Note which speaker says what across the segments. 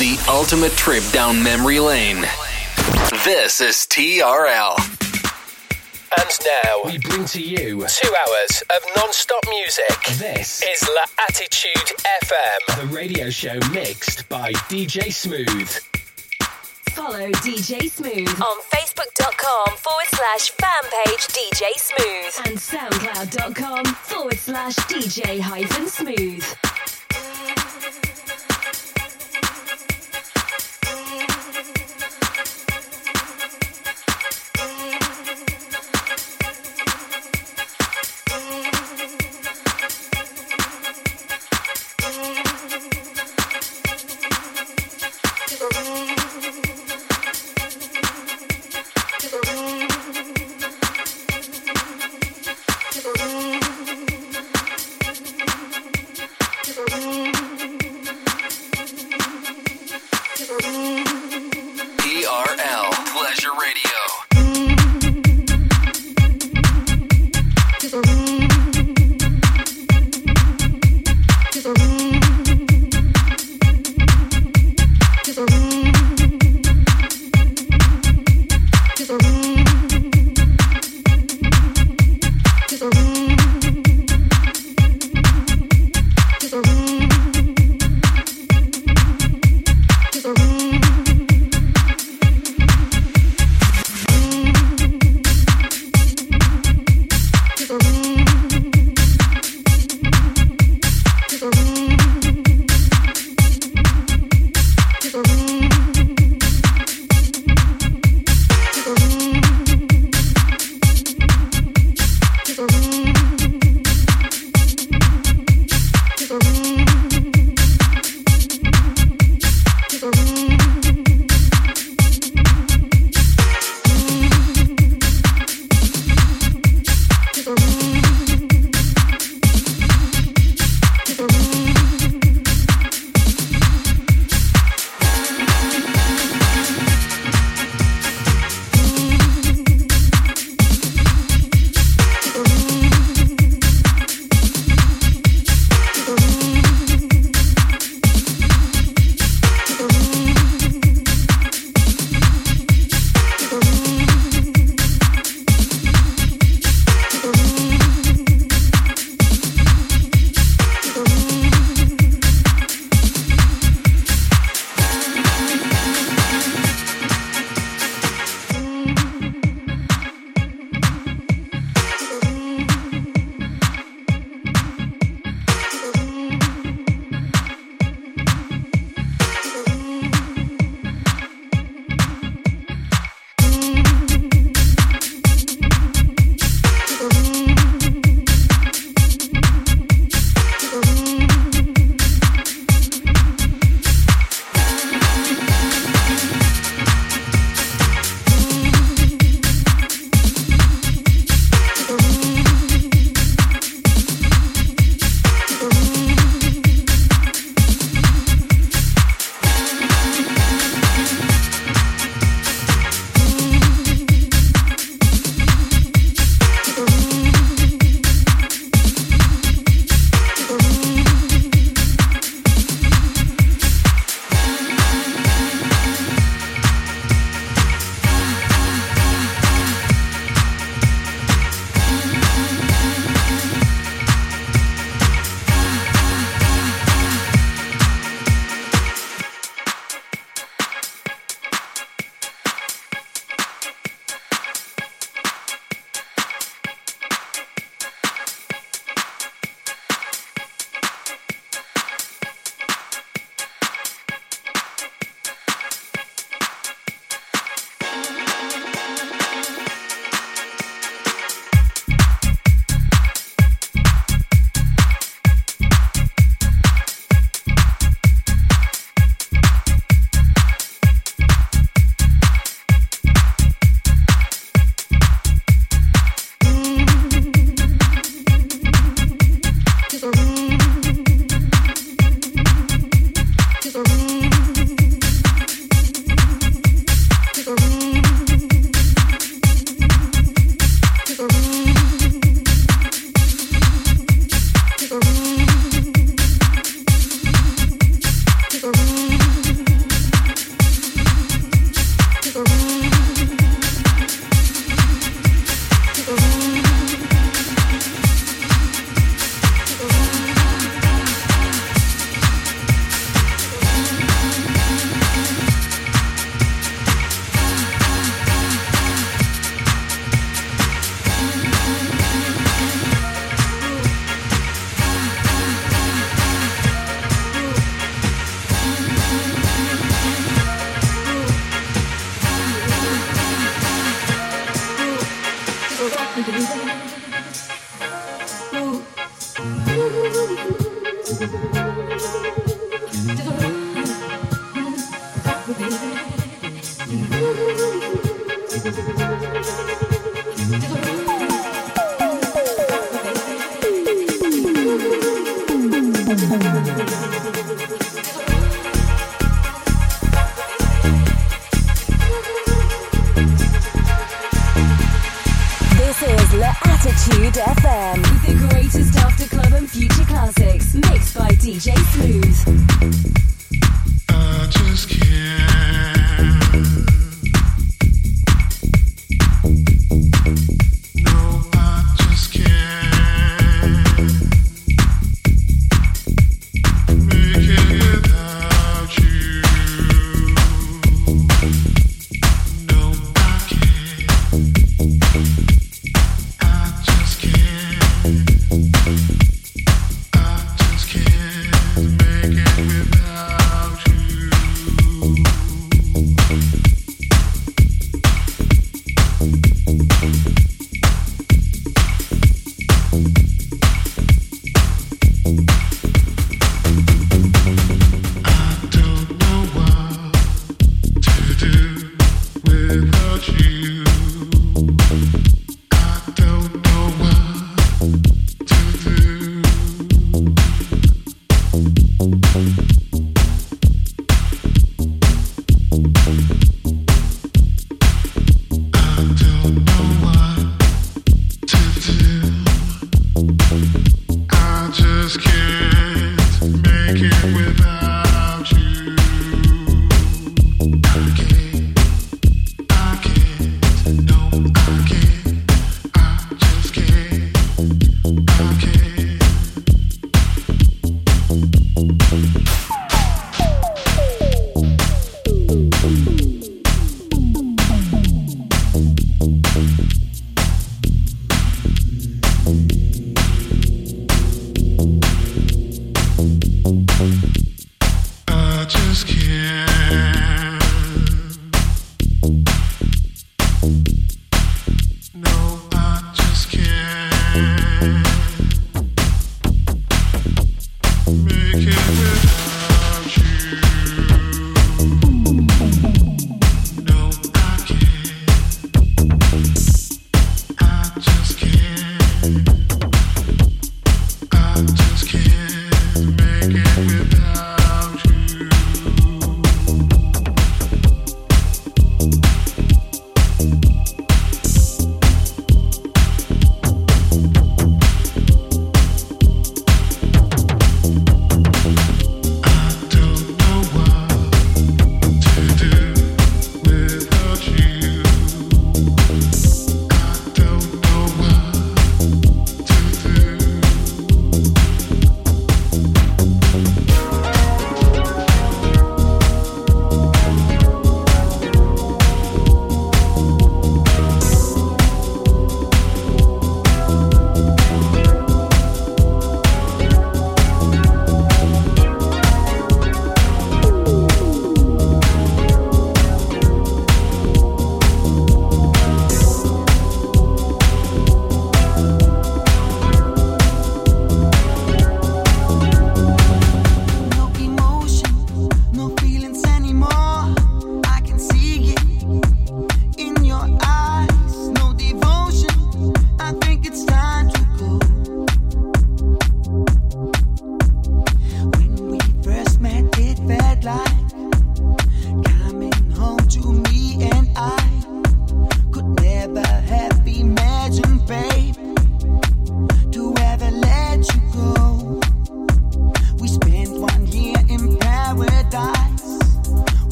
Speaker 1: The ultimate trip down memory lane. This is TRL.
Speaker 2: And now we bring to you two hours of non-stop music. This is La Attitude FM, the radio show mixed by DJ Smooth.
Speaker 3: Follow DJ Smooth on Facebook.com forward slash fan page DJ Smooth and SoundCloud.com forward slash DJ hyphen Smooth.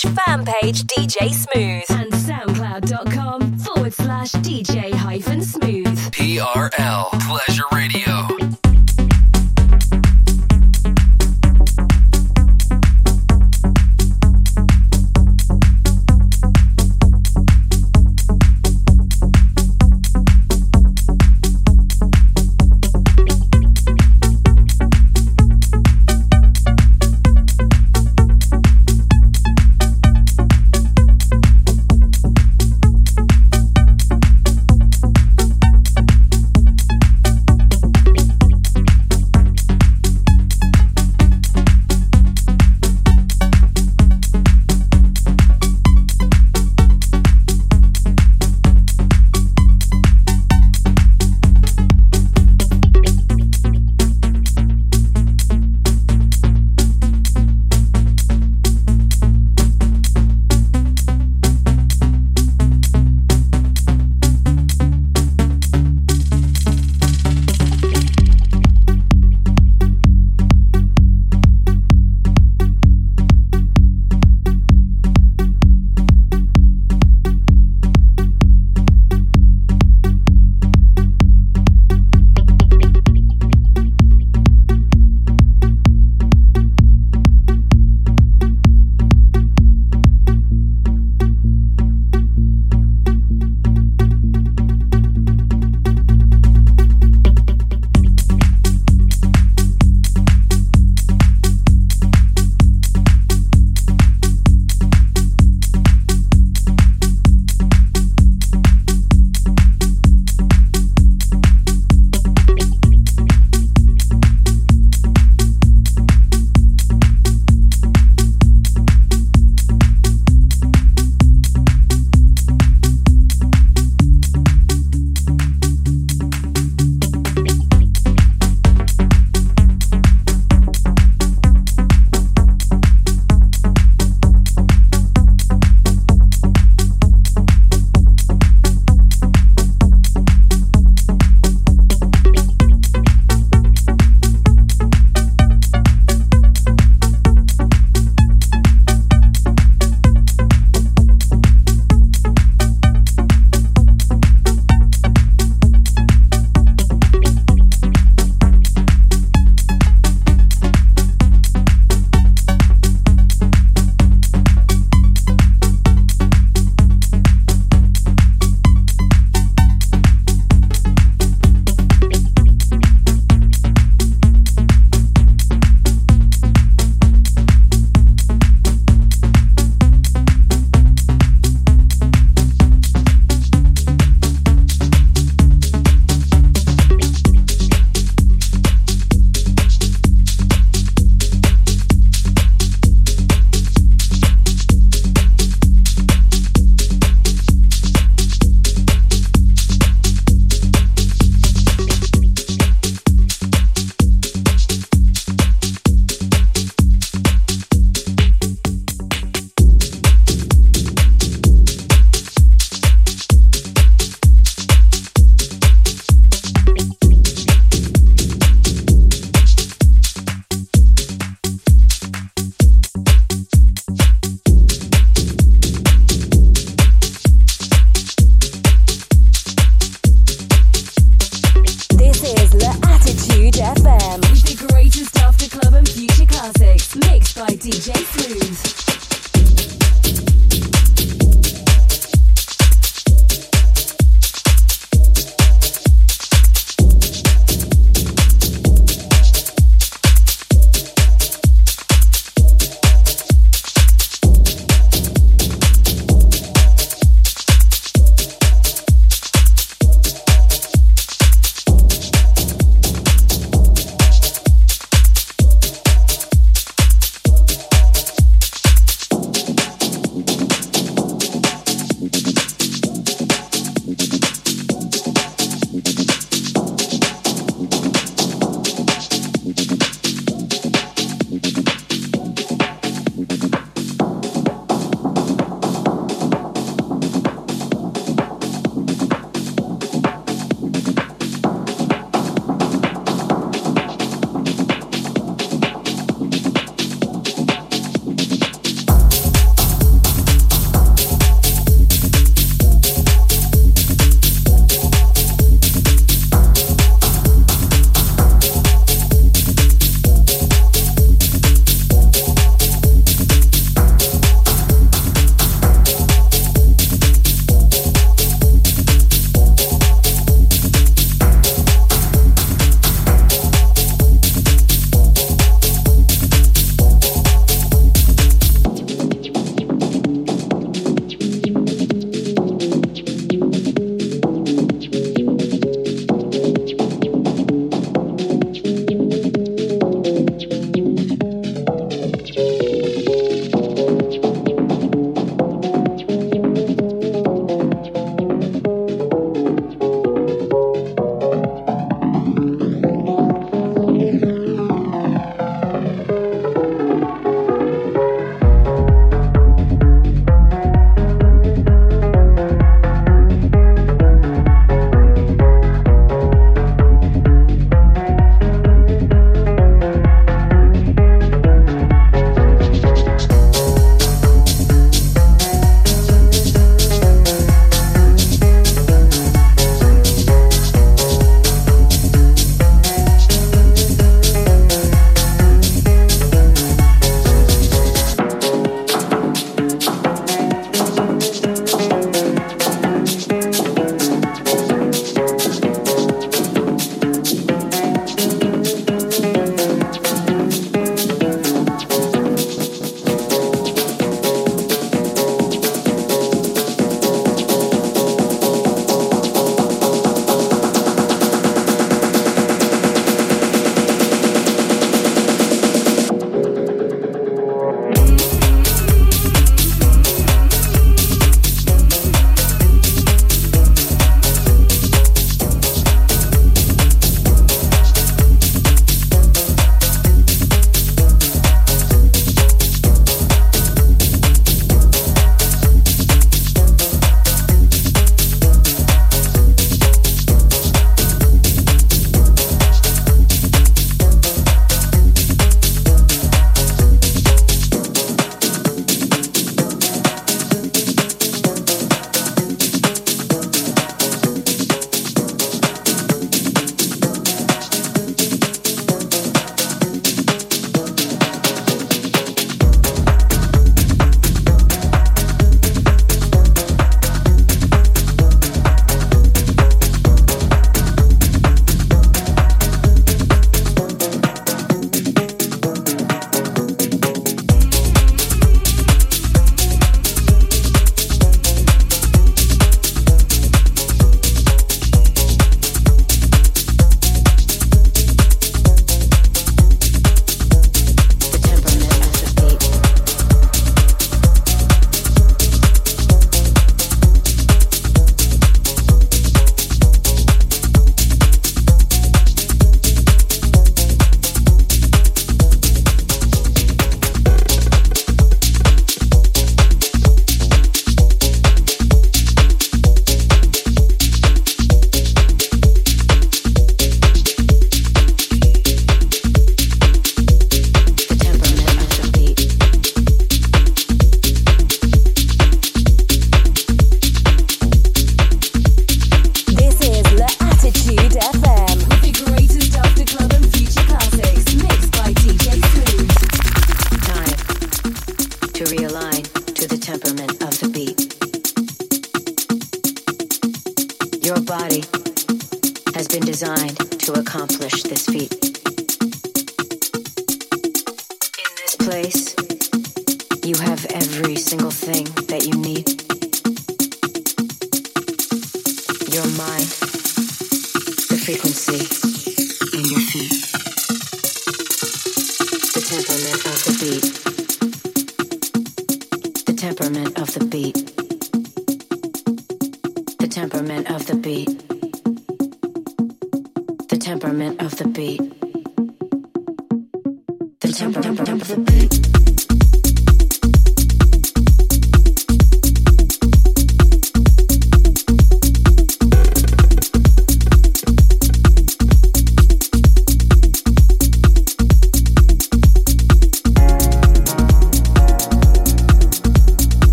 Speaker 3: Slash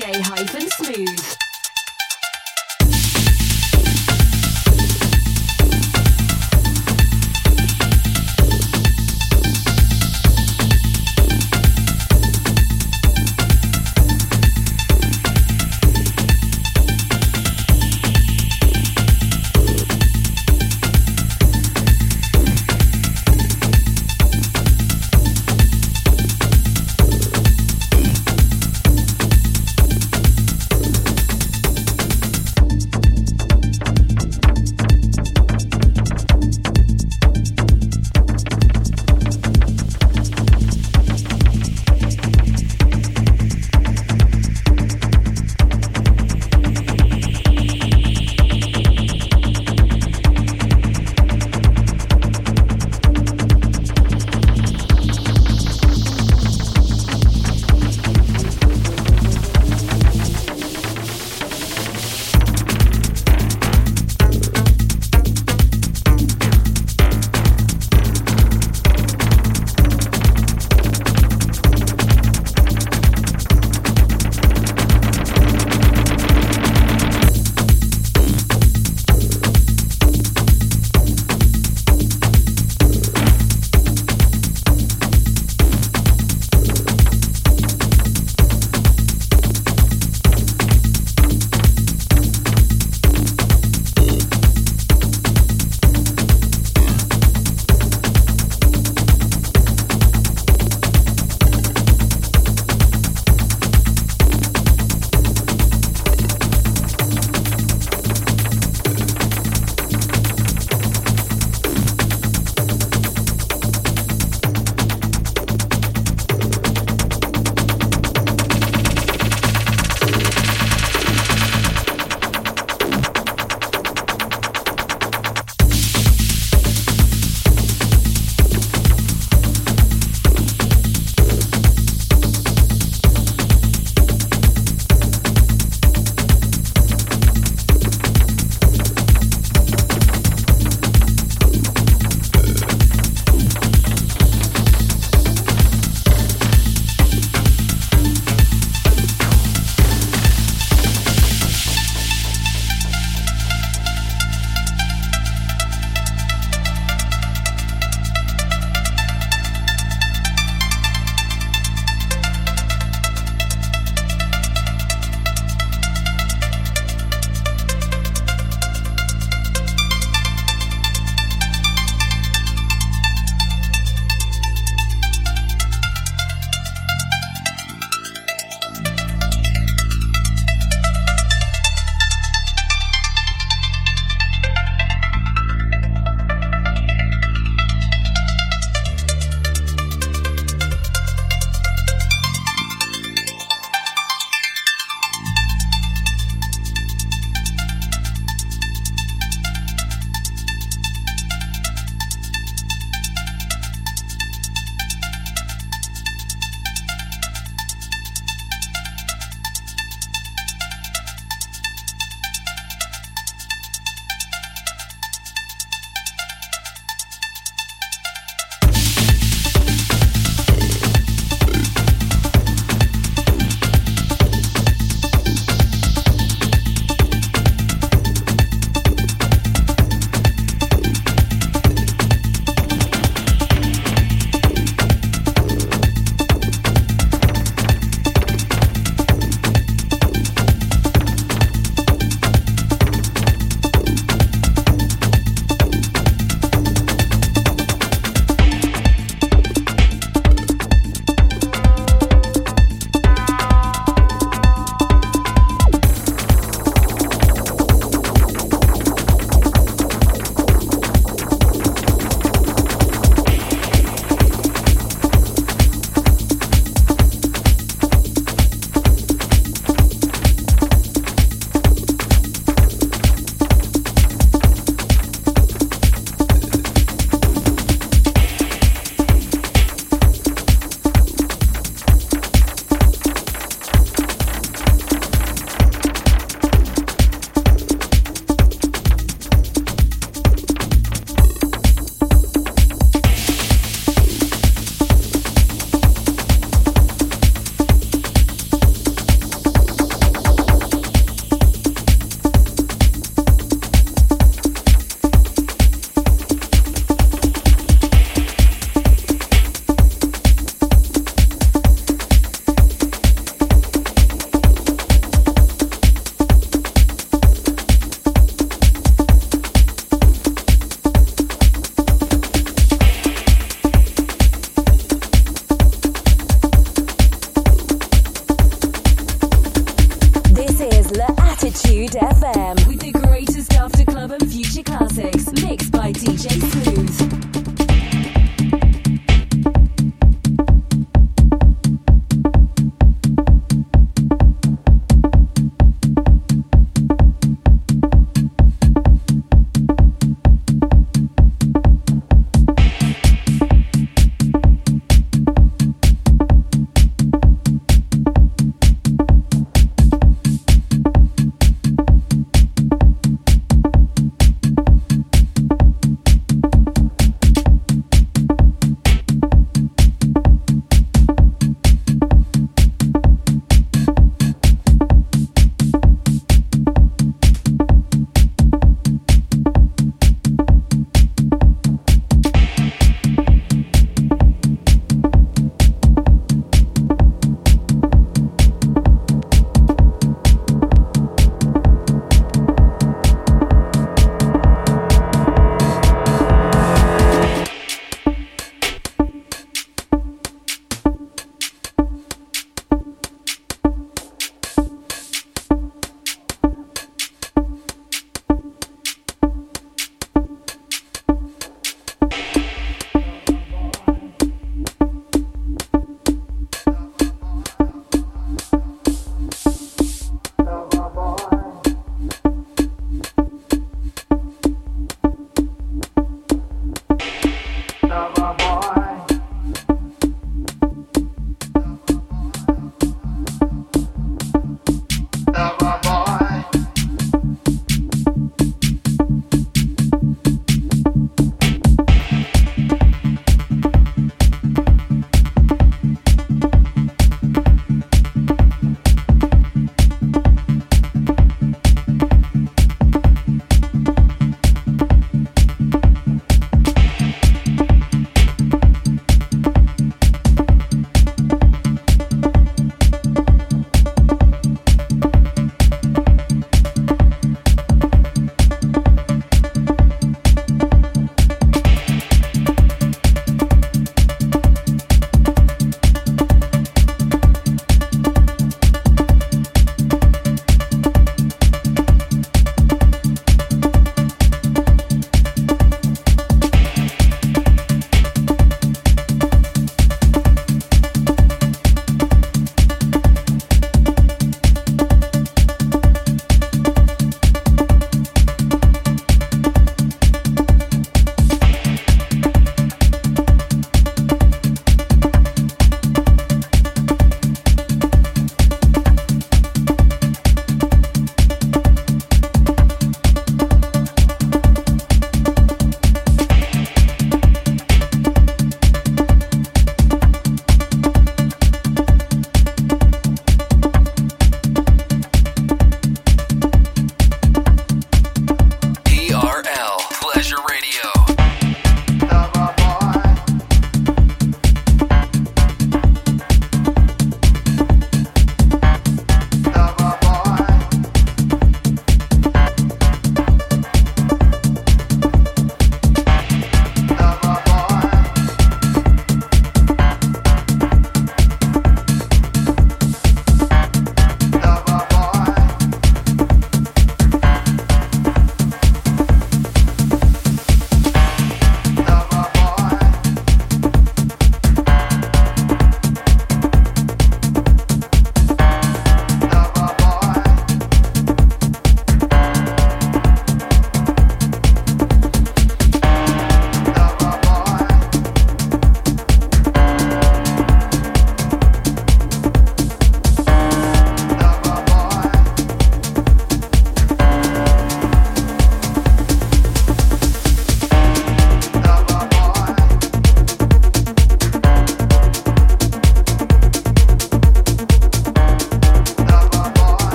Speaker 3: slash